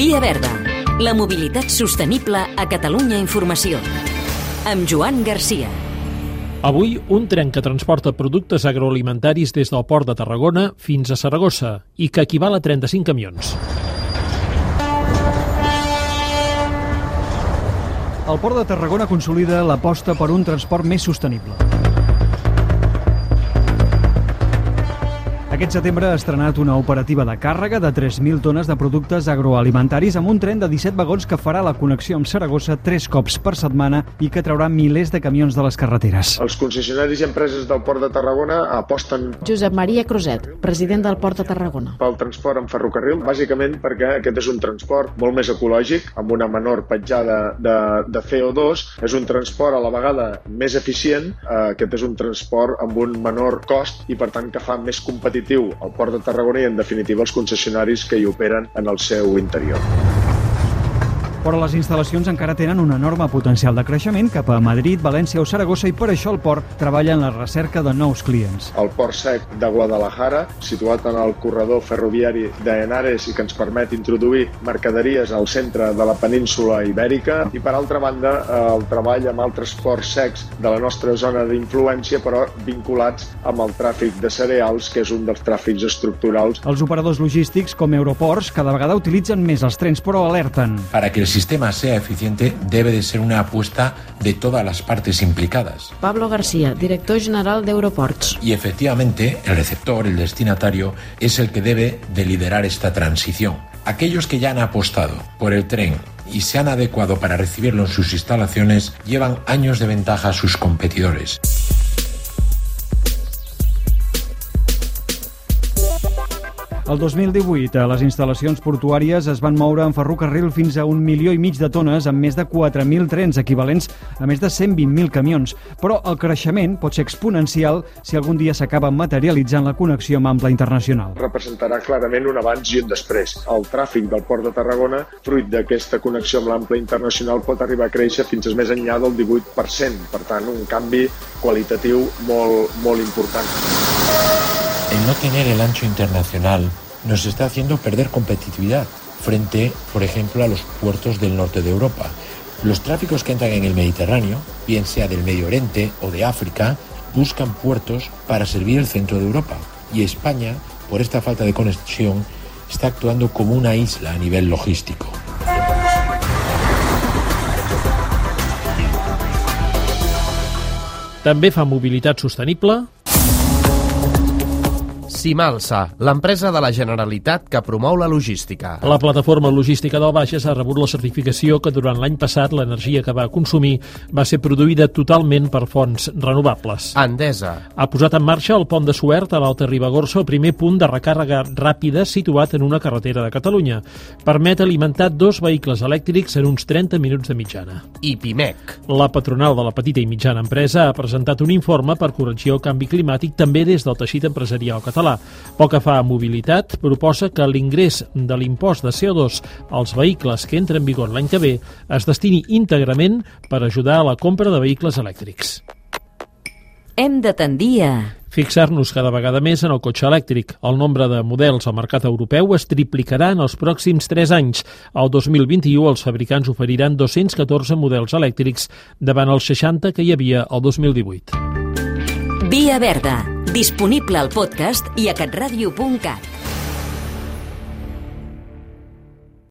Via Verda, la mobilitat sostenible a Catalunya Informació. Amb Joan Garcia. Avui, un tren que transporta productes agroalimentaris des del port de Tarragona fins a Saragossa i que equival a 35 camions. El Port de Tarragona consolida l'aposta per un transport més sostenible. Aquest setembre ha estrenat una operativa de càrrega de 3.000 tones de productes agroalimentaris amb un tren de 17 vagons que farà la connexió amb Saragossa tres cops per setmana i que traurà milers de camions de les carreteres. Els concessionaris i empreses del Port de Tarragona aposten Josep Maria Cruzet, president del Port de Tarragona. pel transport en ferrocarril, bàsicament perquè aquest és un transport molt més ecològic, amb una menor petjada de, de CO2, és un transport a la vegada més eficient, eh, aquest és un transport amb un menor cost i per tant que fa més competitiu el Port de Tarragona i en definitiva els concessionaris que hi operen en el seu interior. Però les instal·lacions encara tenen un enorme potencial de creixement cap a Madrid, València o Saragossa i per això el port treballa en la recerca de nous clients. El port sec de Guadalajara, situat en el corredor ferroviari de Henares i que ens permet introduir mercaderies al centre de la península ibèrica i per altra banda el treball amb altres ports secs de la nostra zona d'influència però vinculats amb el tràfic de cereals que és un dels tràfics estructurals Els operadors logístics, com Euroports, cada vegada utilitzen més els trens, però alerten. Para que el sistema sea eficiente debe de ser una apuesta de todas las partes implicadas. Pablo García, director general d'Euroports. Y efectivamente el receptor, el destinatario, es el que debe de liderar esta transición. Aquellos que ya han apostado por el tren y se han adecuado para recibirlo en sus instalaciones llevan años de ventaja a sus competidores. El 2018, a les instal·lacions portuàries es van moure en ferrocarril fins a un milió i mig de tones amb més de 4.000 trens equivalents a més de 120.000 camions. Però el creixement pot ser exponencial si algun dia s'acaba materialitzant la connexió amb ample internacional. representarà clarament un abans i un després. El tràfic del Port de Tarragona, fruit d'aquesta connexió amb l'ample internacional, pot arribar a créixer fins a més enllà del 18%. Per tant, un canvi qualitatiu molt, molt important. El no tener el ancho internacional nos está haciendo perder competitividad frente, por ejemplo, a los puertos del norte de Europa. Los tráficos que entran en el Mediterráneo, bien sea del Medio Oriente o de África, buscan puertos para servir el centro de Europa. Y España, por esta falta de conexión, está actuando como una isla a nivel logístico. També fa mobilitat sostenible Simalsa, l'empresa de la Generalitat que promou la logística. La plataforma logística del Bages ha rebut la certificació que durant l'any passat l'energia que va consumir va ser produïda totalment per fonts renovables. Endesa. Ha posat en marxa el pont de Suert a l'Alta Ribagorça, el primer punt de recàrrega ràpida situat en una carretera de Catalunya. Permet alimentar dos vehicles elèctrics en uns 30 minuts de mitjana. I Pimec. La patronal de la petita i mitjana empresa ha presentat un informe per corregir el canvi climàtic també des del teixit empresarial català. Pel que fa a mobilitat, proposa que l'ingrés de l'impost de CO2 als vehicles que entra en vigor l'any que ve es destini íntegrament per ajudar a la compra de vehicles elèctrics. Hem de tendir a... Fixar-nos cada vegada més en el cotxe elèctric. El nombre de models al mercat europeu es triplicarà en els pròxims 3 anys. Al 2021 els fabricants oferiran 214 models elèctrics davant els 60 que hi havia al 2018. Via Verda, disponible al podcast i a catradio.cat.